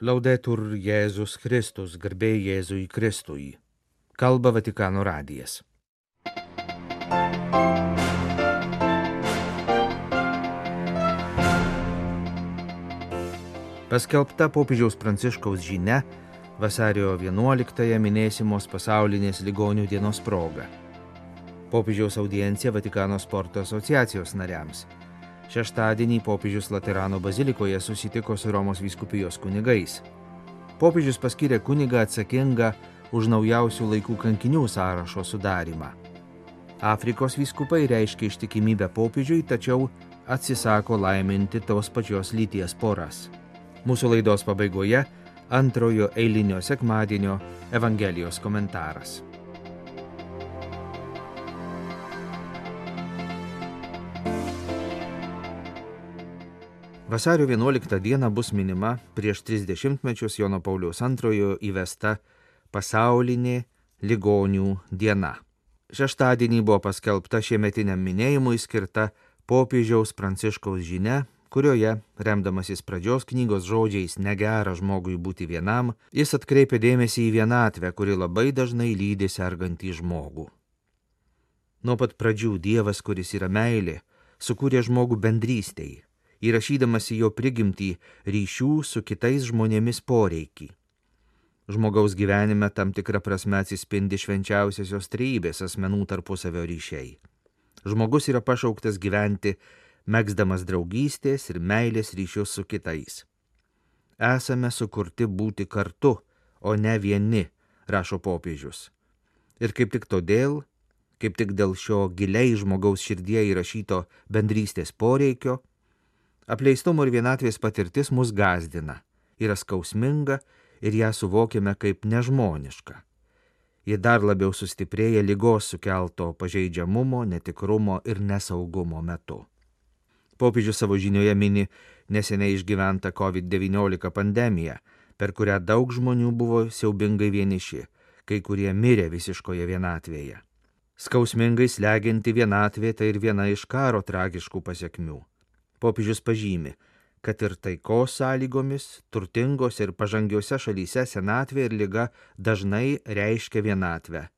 Laudetur Jėzus Kristus, garbė Jėzui Kristui. Kalba Vatikano radijas. Paskelbta popiežiaus pranciškaus žinia vasario 11-ąją minėsimos pasaulinės ligonių dienos proga. Popiežiaus audiencija Vatikano sporto asociacijos nariams. Šeštadienį popiežius Laterano bazilikoje susitiko su Romos vyskupijos kunigais. Popiežius paskyrė kunigą atsakingą už naujausių laikų kankinių sąrašo sudarimą. Afrikos vyskupai reiškia ištikimybę popiežiui, tačiau atsisako laiminti tos pačios lyties poras. Mūsų laidos pabaigoje antrojo eilinio sekmadienio Evangelijos komentaras. Vasario 11 dieną bus minima prieš 30 mečius Jono Pauliaus II įvesta pasaulinė ligonių diena. Šeštadienį buvo paskelbta šiemetiniam minėjimui skirta popiežiaus pranciškaus žinia, kurioje, remdamasis pradžios knygos žodžiais negera žmogui būti vienam, jis atkreipia dėmesį į vienatvę, kuri labai dažnai lydi sergantį žmogų. Nuo pat pradžių Dievas, kuris yra meilė, sukūrė žmogų bendrystėje įrašydamas į jo prigimtį ryšių su kitais žmonėmis poreikį. Žmogaus gyvenime tam tikrą prasme atsispindi švenčiausiosios trejybės asmenų tarpusavio ryšiai. Žmogus yra pašauktas gyventi, megzdamas draugystės ir meilės ryšius su kitais. Esame sukurti būti kartu, o ne vieni, rašo popiežius. Ir kaip tik todėl, kaip tik dėl šio giliai žmogaus širdie įrašyto bendrystės poreikio, Apleistumo ir vienatvės patirtis mus gazdina, yra skausminga ir ją suvokiame kaip nežmoniška. Ji dar labiau sustiprėja lygos sukelto pažeidžiamumo, netikrumo ir nesaugumo metu. Popiežius savo žinioje mini neseniai išgyventą COVID-19 pandemiją, per kurią daug žmonių buvo siaubingai vieniši, kai kurie mirė visiškoje vienatvėje. Skausmingai sleginti vienatvė tai ir viena iš karo tragiškų pasiekmių. Popiežius pažymi, kad ir taikos sąlygomis, turtingose ir pažangiose šalyse senatvė ir lyga dažnai reiškia vienatvę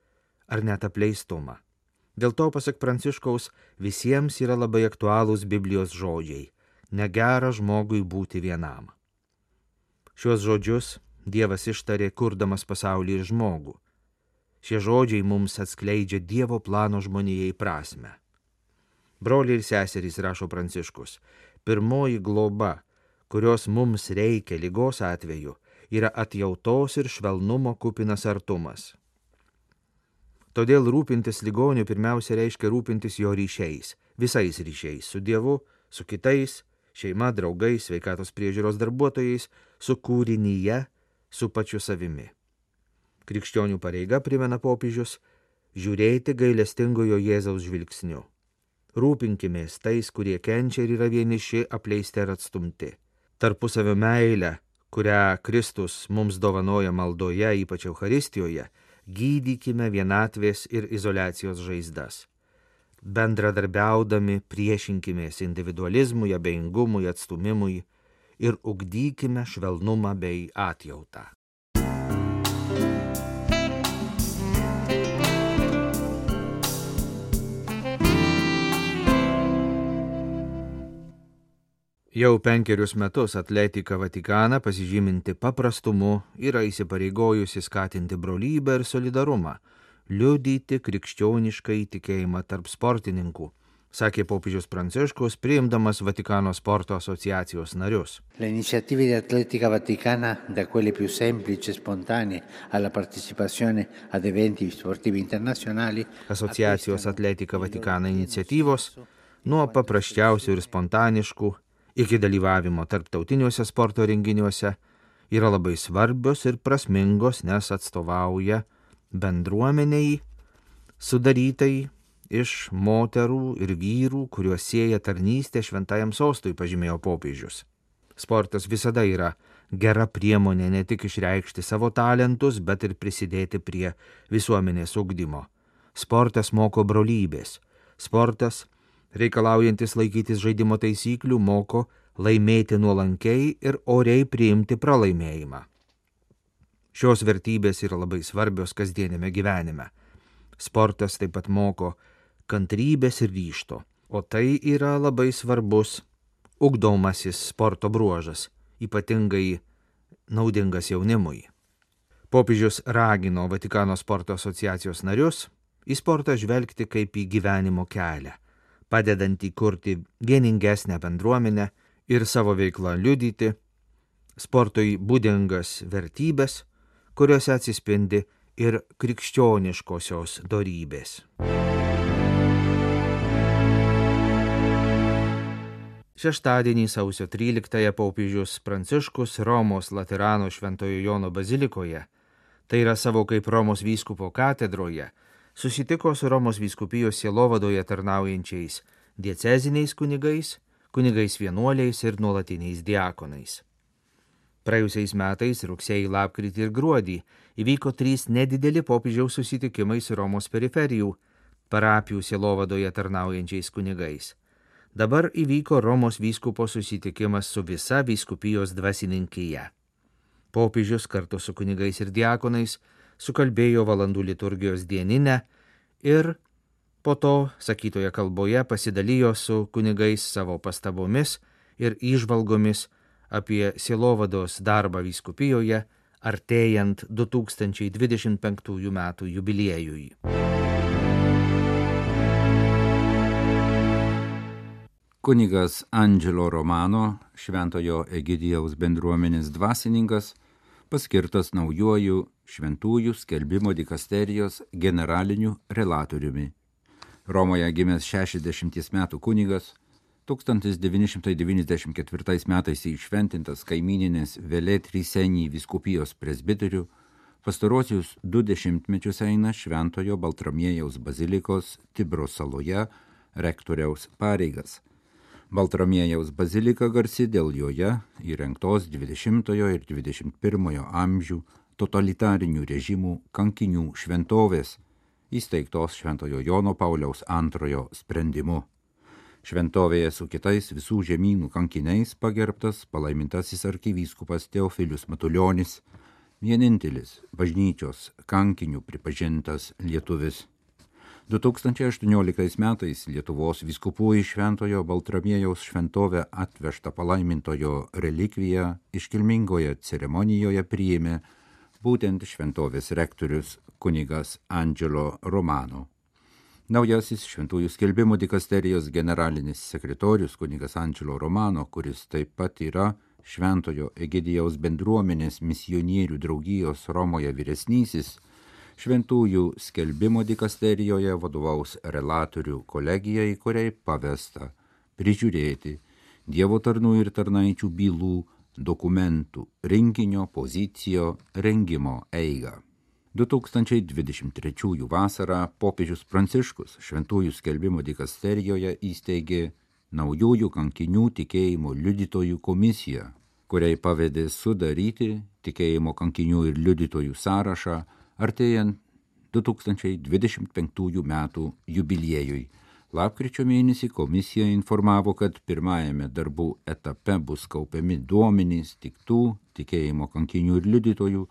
ar net apleistumą. Dėl to, pasak Pranciškaus, visiems yra labai aktualūs Biblijos žodžiai - negera žmogui būti vienam. Šiuos žodžius Dievas ištarė, kurdamas pasaulį ir žmogų. Šie žodžiai mums atskleidžia Dievo plano žmonijai prasme. Broliai ir seserys, rašo Pranciškus, pirmoji globa, kurios mums reikia lygos atveju, yra atjautos ir švelnumo kupinas artumas. Todėl rūpintis ligoniu pirmiausia reiškia rūpintis jo ryšiais, visais ryšiais - su Dievu, su kitais, šeima, draugais, sveikatos priežiūros darbuotojais, su kūrinyje, su pačiu savimi. Krikščionių pareiga, primena popiežius, žiūrėti gailestingojo Jėzaus žvilgsniu. Rūpinkimės tais, kurie kenčia ir yra vieniši, apleisti ir atstumti. Tarpusavio meilę, kurią Kristus mums dovanoja maldoje, ypač Euharistijoje, gydykime vienatvės ir izolacijos žaizdas. Bendradarbiaudami priešinkimės individualizmui, abejingumui, atstumimui ir ugdykime švelnumą bei atjautą. Jau penkerius metus Atletika Vatikaną pasižyminti paprastumu yra įsipareigojusi skatinti brolybę ir solidarumą, liudyti krikščionišką įtikėjimą tarp sportininkų, sakė popiežius Pranciškus, priimdamas Vatikano sporto asociacijos narius. Vaticana, e internazionali. Asociacijos Atletika Vatikana iniciatyvos, nuo paprasčiausių ir spontaniškų iki dalyvavimo tarptautiniuose sporto renginiuose yra labai svarbios ir prasmingos, nes atstovauja bendruomeniai sudarytai iš moterų ir vyrų, kuriuos sieja tarnystė šventajam sostui, pažymėjo popiežius. Sportas visada yra gera priemonė ne tik išreikšti savo talentus, bet ir prisidėti prie visuomenės ugdymo. Sportas moko brolybės. Sportas reikalaujantis laikytis žaidimo taisyklių, moko laimėti nuolankiai ir oriai priimti pralaimėjimą. Šios vertybės yra labai svarbios kasdienėme gyvenime. Sportas taip pat moko kantrybės ir ryšto, o tai yra labai svarbus ugdomasis sporto bruožas, ypatingai naudingas jaunimui. Popiežius ragino Vatikano sporto asociacijos narius į sportą žvelgti kaip į gyvenimo kelią, padedant įkurti vieningesnę bendruomenę ir savo veiklą liudyti, sportui būdingas vertybės, kuriuose atsispindi ir krikščioniškosios darybės. Šeštadienį sausio 13-ąją popiežius Pranciškus Romos Laterano Šventojo Jono bazilikoje, tai yra savo kaip Romos vyskupo katedroje, susitiko su Romos vyskupijos sielovadoje tarnaujančiais dieceziniais kunigais, kunigais vienuoliais ir nuolatiniais diakonais. Praėjusiais metais rugsėjai, lapkritį ir gruodį įvyko trys nedideli popiežiaus susitikimai su Romos periferijų parapijų sielovadoje tarnaujančiais kunigais. Dabar įvyko Romos vyskupo susitikimas su visa vyskupijos dvasininkyje. Popiežius kartu su kunigais ir diakonais sukalbėjo valandų liturgijos dieninę ir po to sakytoje kalboje pasidalijo su kunigais savo pastabomis ir išvalgomis apie sielovados darbą vyskupijoje artėjant 2025 m. jubiliejui. Kunigas Angelo Romano, Šventojo Egidijaus bendruomenės dvasininkas, paskirtas naujoju Šventųjų skelbimo dikasterijos generaliniu relatoriumi. Romoje gimęs 60 metų kunigas 1994 metais įšventintas kaimininės Vėlėtrysenį viskupijos presbiterių, pastarosius du dešimtmečius eina Šventojo Baltramiejaus bazilikos Tibro saloje rektoriaus pareigas. Baltramiejaus bazilika garsi dėl joje įrengtos 20 ir 21 amžių totalitarinių režimų kankinių šventovės, įsteigtos Šventojo Jono Pauliaus antrojo sprendimu. Šventovėje su kitais visų žemynų kankiniais pagerbtas palaimintasis arkivyskupas Teofilius Matuljonis, vienintelis bažnyčios kankinių pripažintas lietuvis. 2018 metais Lietuvos viskupų iš Šventojo Baltramiejaus šventovę atvežtą palaimintojo relikviją iškilmingoje ceremonijoje priėmė būtent šventovės rektorius kunigas Angelo Romano. Naujasis šventųjų skelbimų dikasterijos generalinis sekretorius kunigas Ančelo Romano, kuris taip pat yra Šventojo Egidijaus bendruomenės misionierių draugijos Romoje vyresnysis, šventųjų skelbimo dikasterijoje vadovaus relatorių kolegijai, kuriai pavesta prižiūrėti Dievo tarnų ir tarnaičių bylų dokumentų rinkinio pozicijo rengimo eigą. 2023 vasarą popiežius Pranciškus Šventųjų skelbimo dikasterijoje įsteigė naujųjų kankinių tikėjimo liudytojų komisiją, kuriai pavedė sudaryti tikėjimo kankinių ir liudytojų sąrašą artėjant 2025 metų jubiliejui. Lapkričio mėnesį komisija informavo, kad pirmajame darbų etape bus kaupiami duomenys tik tų tikėjimo kankinių ir liudytojų,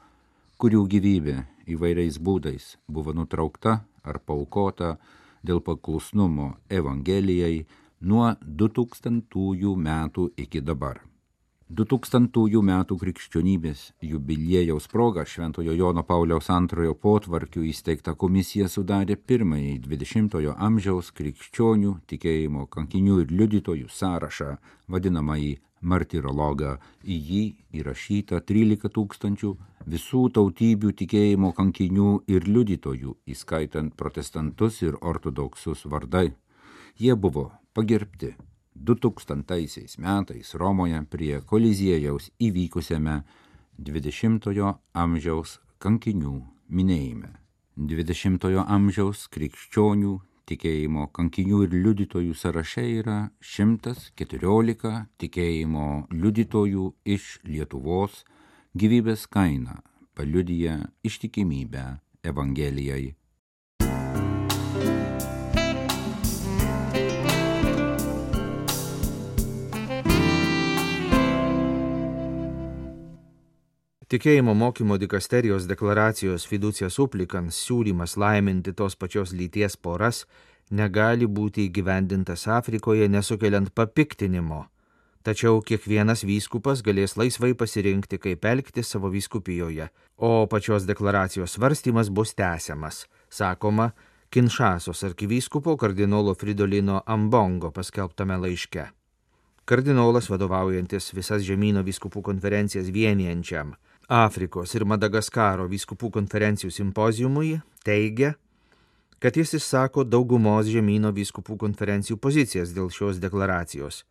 kurių gyvybė įvairiais būdais buvo nutraukta ar paukota dėl paklusnumo Evangelijai nuo 2000 metų iki dabar. 2000 metų krikščionybės jubiliejaus proga Šventojo Jono Pauliaus antrojo potvarkių įsteigta komisija sudarė pirmąjį 20-ojo amžiaus krikščionių tikėjimo kankinių ir liudytojų sąrašą, vadinamąjį martirologą. Į jį įrašyta 13 tūkstančių visų tautybių tikėjimo kankinių ir liudytojų, įskaitant protestantus ir ortodoksus vardai. Jie buvo pagerbti 2000 metais Romoje prie koliziejaus įvykusiame 20-ojo amžiaus kankinių minėjime. 20-ojo amžiaus krikščionių tikėjimo kankinių ir liudytojų sąraše yra 114 tikėjimo liudytojų iš Lietuvos gyvybės kainą paliudyja ištikimybę Evangelijai. Tikėjimo mokymo dikasterijos deklaracijos fiducija suplikans siūlymas laiminti tos pačios lyties poras negali būti įgyvendintas Afrikoje nesukeliant papiktinimo. Tačiau kiekvienas vyskupas galės laisvai pasirinkti, kaip elgti savo vyskupijoje, o pačios deklaracijos svarstymas bus tęsiamas, sakoma, Kinšasos arkivyskupo kardinolo Fridolino Ambongo paskelbtame laiške. Kardinolas vadovaujantis visas žemynų vyskupų konferencijas vienijančiam Afrikos ir Madagaskaro vyskupų konferencijų simpozijumui teigia, kad jis išsako daugumos žemynų vyskupų konferencijų pozicijas dėl šios deklaracijos,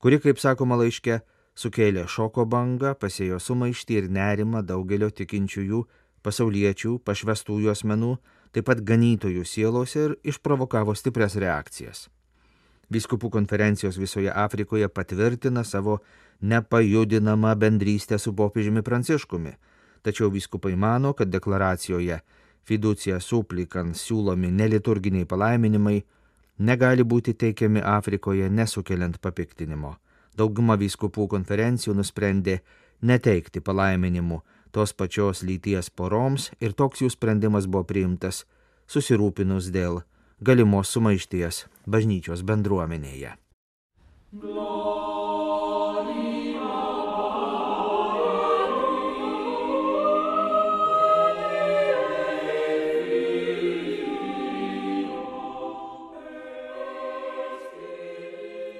kuri, kaip sakoma laiške, sukėlė šoko bangą, pasėjo sumaištį ir nerimą daugelio tikinčiųjų, pasauliečių, pašvestųjų asmenų, taip pat ganytojų sielose ir išprovokavo stiprias reakcijas. Vyskupų konferencijos visoje Afrikoje patvirtina savo nepajudinamą bendrystę su popiežiumi Pranciškumi, tačiau vyskupai mano, kad deklaracijoje fiducija suplikant siūlomi neliturginiai palaiminimai negali būti teikiami Afrikoje nesukeliant papiktinimo. Dauguma vyskupų konferencijų nusprendė neteikti palaiminimų tos pačios lyties poroms ir toks jų sprendimas buvo priimtas susirūpinus dėl galimos sumaišties bažnyčios bendruomenėje.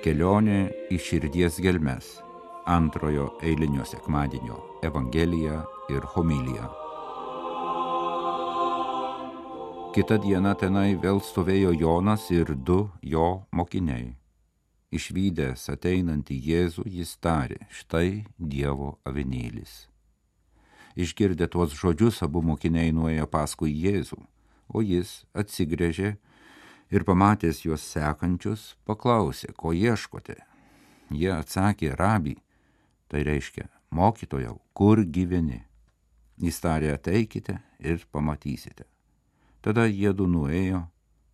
Kelionė į širdies gelmes antrojo eilinio sekmadienio Evangelija ir homilija. Kita diena tenai vėl stovėjo Jonas ir du jo mokiniai. Išvykęs ateinantį Jėzų jis tarė, štai Dievo avinėlis. Išgirdę tuos žodžius, abu mokiniai nuėjo paskui Jėzų, o jis atsigrėžė ir pamatęs juos sekančius, paklausė, ko ieškote. Jie atsakė, rabi, tai reiškia, mokytojau, kur gyveni. Jis tarė, ateikite ir pamatysite. Tada jėdu nuėjo,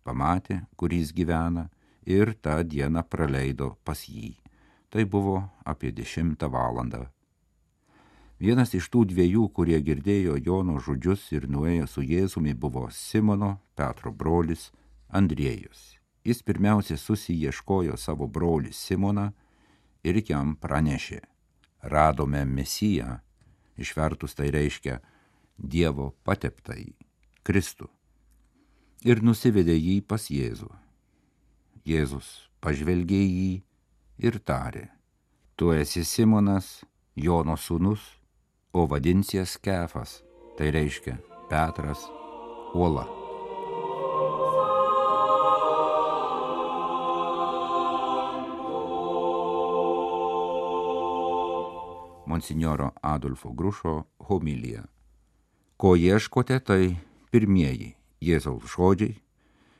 pamatė, kur jis gyvena ir tą dieną praleido pas jį. Tai buvo apie dešimtą valandą. Vienas iš tų dviejų, kurie girdėjo Jono žodžius ir nuėjo su Jėzumi, buvo Simono, Petro brolis, Andriejus. Jis pirmiausia susiieškojo savo brolį Simoną ir jam pranešė. Radome Mesiją, išvertus tai reiškia Dievo pateptąjį, Kristų. Ir nusivedė jį pas Jėzų. Jėzus pažvelgė į jį ir tarė, tu esi Simonas, Jono sūnus, o vadinsies Kefas, tai reiškia Petras, uola. Monsinjoro Adolfo Grušo homilija. Ko ieškote, tai pirmieji Jėzaus žodžiai,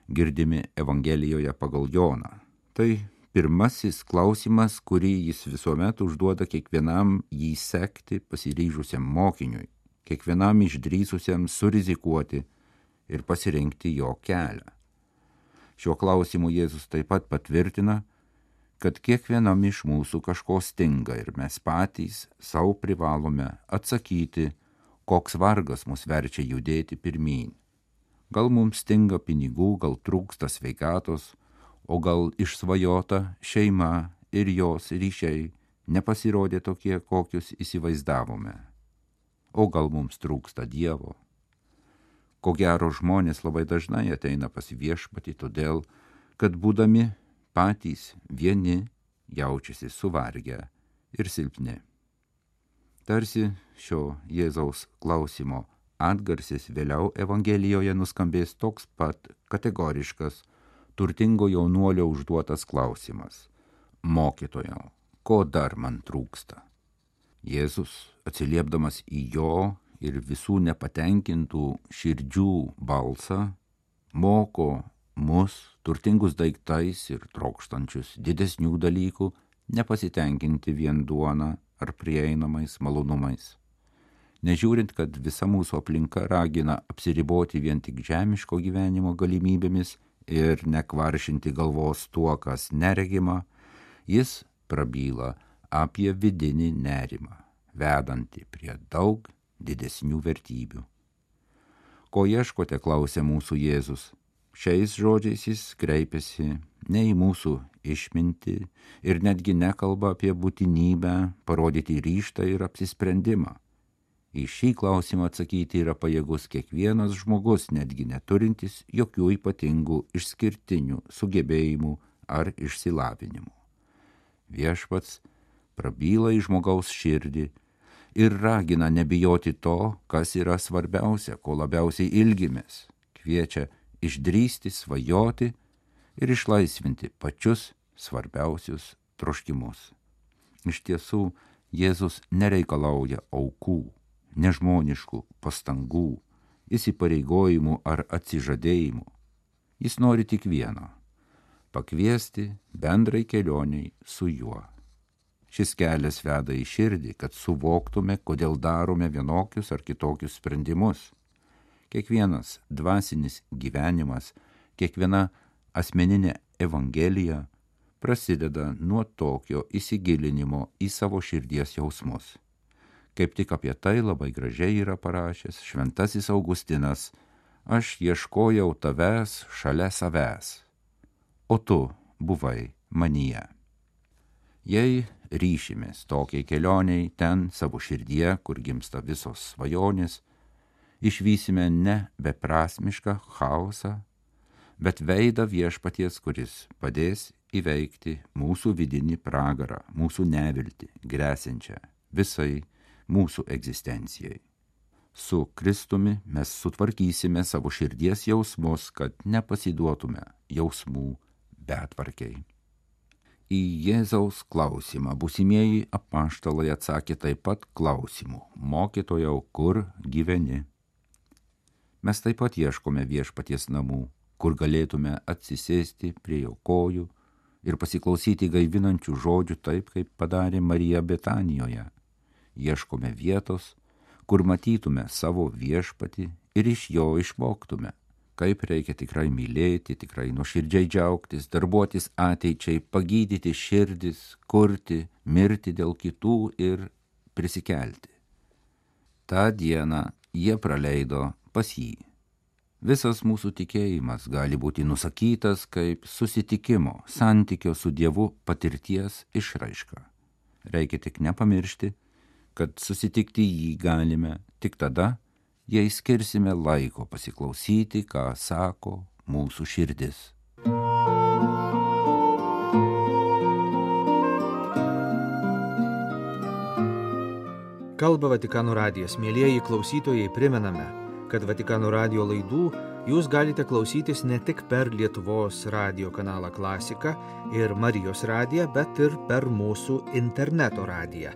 girdimi Evangelijoje pagal Joną. Tai pirmasis klausimas, kurį jis visuomet užduoda kiekvienam jį sekti pasiryžusiam mokiniui, kiekvienam išdrysusiam surizikuoti ir pasirinkti jo kelią. Šiuo klausimu Jėzus taip pat patvirtina, kad kiekvienam iš mūsų kažko stinga ir mes patys savo privalome atsakyti, koks vargas mus verčia judėti pirmyn. Gal mums stinga pinigų, gal trūksta sveikatos, o gal išsvajota šeima ir jos ryšiai nepasirodė tokie, kokius įsivaizdavome. O gal mums trūksta Dievo. Ko gero žmonės labai dažnai ateina pas viešpatį todėl, kad būdami patys vieni jaučiasi suvargę ir silpni. Tarsi šio Jėzaus klausimo atgarsis vėliau Evangelijoje nuskambės toks pat kategoriškas, turtingo jaunuolio užduotas klausimas - Mokytojau, ko dar man trūksta? Jėzus, atsiliepdamas į jo ir visų nepatenkintų širdžių balsą, moko mus, turtingus daiktais ir trokštančius didesnių dalykų, nepasitenkinti vien duona ar prieinamais malonumais. Nežiūrint, kad visa mūsų aplinka ragina apsiriboti vien tik žemiško gyvenimo galimybėmis ir nekvaršinti galvos tuo, kas neregima, jis prabyla apie vidinį nerimą, vedantį prie daug didesnių vertybių. Ko ieškote, klausė mūsų Jėzus. Šiais žodžiais jis kreipiasi ne į mūsų išminti ir netgi nekalba apie būtinybę parodyti ryštą ir apsisprendimą. Į šį klausimą atsakyti yra pajėgus kiekvienas žmogus, netgi neturintis jokių ypatingų išskirtinių sugebėjimų ar išsilavinimų. Viešpats prabyla į žmogaus širdį ir ragina nebijoti to, kas yra svarbiausia, ko labiausiai ilgimės, kviečia išdrysti, svajoti ir išlaisvinti pačius svarbiausius troškimus. Iš tiesų, Jėzus nereikalauja aukų, nežmoniškų pastangų, įsipareigojimų ar atsižadėjimų. Jis nori tik vieno - pakviesti bendrai kelioniai su juo. Šis kelias veda į širdį, kad suvoktume, kodėl darome vienokius ar kitokius sprendimus. Kiekvienas dvasinis gyvenimas, kiekviena asmeninė evangelija prasideda nuo tokio įsigilinimo į savo širdies jausmus. Kaip tik apie tai labai gražiai yra parašęs šventasis Augustinas, aš ieškojau tavęs šalia savęs, o tu buvai manyje. Jei ryšimės tokiai kelioniai ten savo širdie, kur gimsta visos svajonės, išvysime ne beprasmišką chaosą, bet veidą viešpaties, kuris padės įveikti mūsų vidinį pragarą, mūsų nevilti, grėsinčią visai mūsų egzistencijai. Su Kristumi mes sutvarkysime savo širdies jausmus, kad nepasiduotume jausmų betvarkiai. Į Jėzaus klausimą busimieji apaštalai atsakė taip pat klausimu - mokytojau, kur gyveni? Mes taip pat ieškome viešpaties namų, kur galėtume atsisėsti prie jo kojų ir pasiklausyti gaivinančių žodžių taip, kaip padarė Marija Betanijoje. Ieškome vietos, kur matytume savo viešpatį ir iš jo išmoktume kaip reikia tikrai mylėti, tikrai nuoširdžiai džiaugtis, darbuotis ateičiai, pagydyti širdis, kurti, mirti dėl kitų ir prisikelti. Ta diena jie praleido pas jį. Visas mūsų tikėjimas gali būti nusakytas kaip susitikimo, santykio su Dievu patirties išraiška. Reikia tik nepamiršti, kad susitikti jį galime tik tada, jei skirsime laiko pasiklausyti, ką sako mūsų širdis. Kalba Vatikano radijas. Mėlyjeji klausytojai, primename, kad Vatikano radijo laidų jūs galite klausytis ne tik per Lietuvos radio kanalą Klasika ir Marijos radiją, bet ir per mūsų interneto radiją,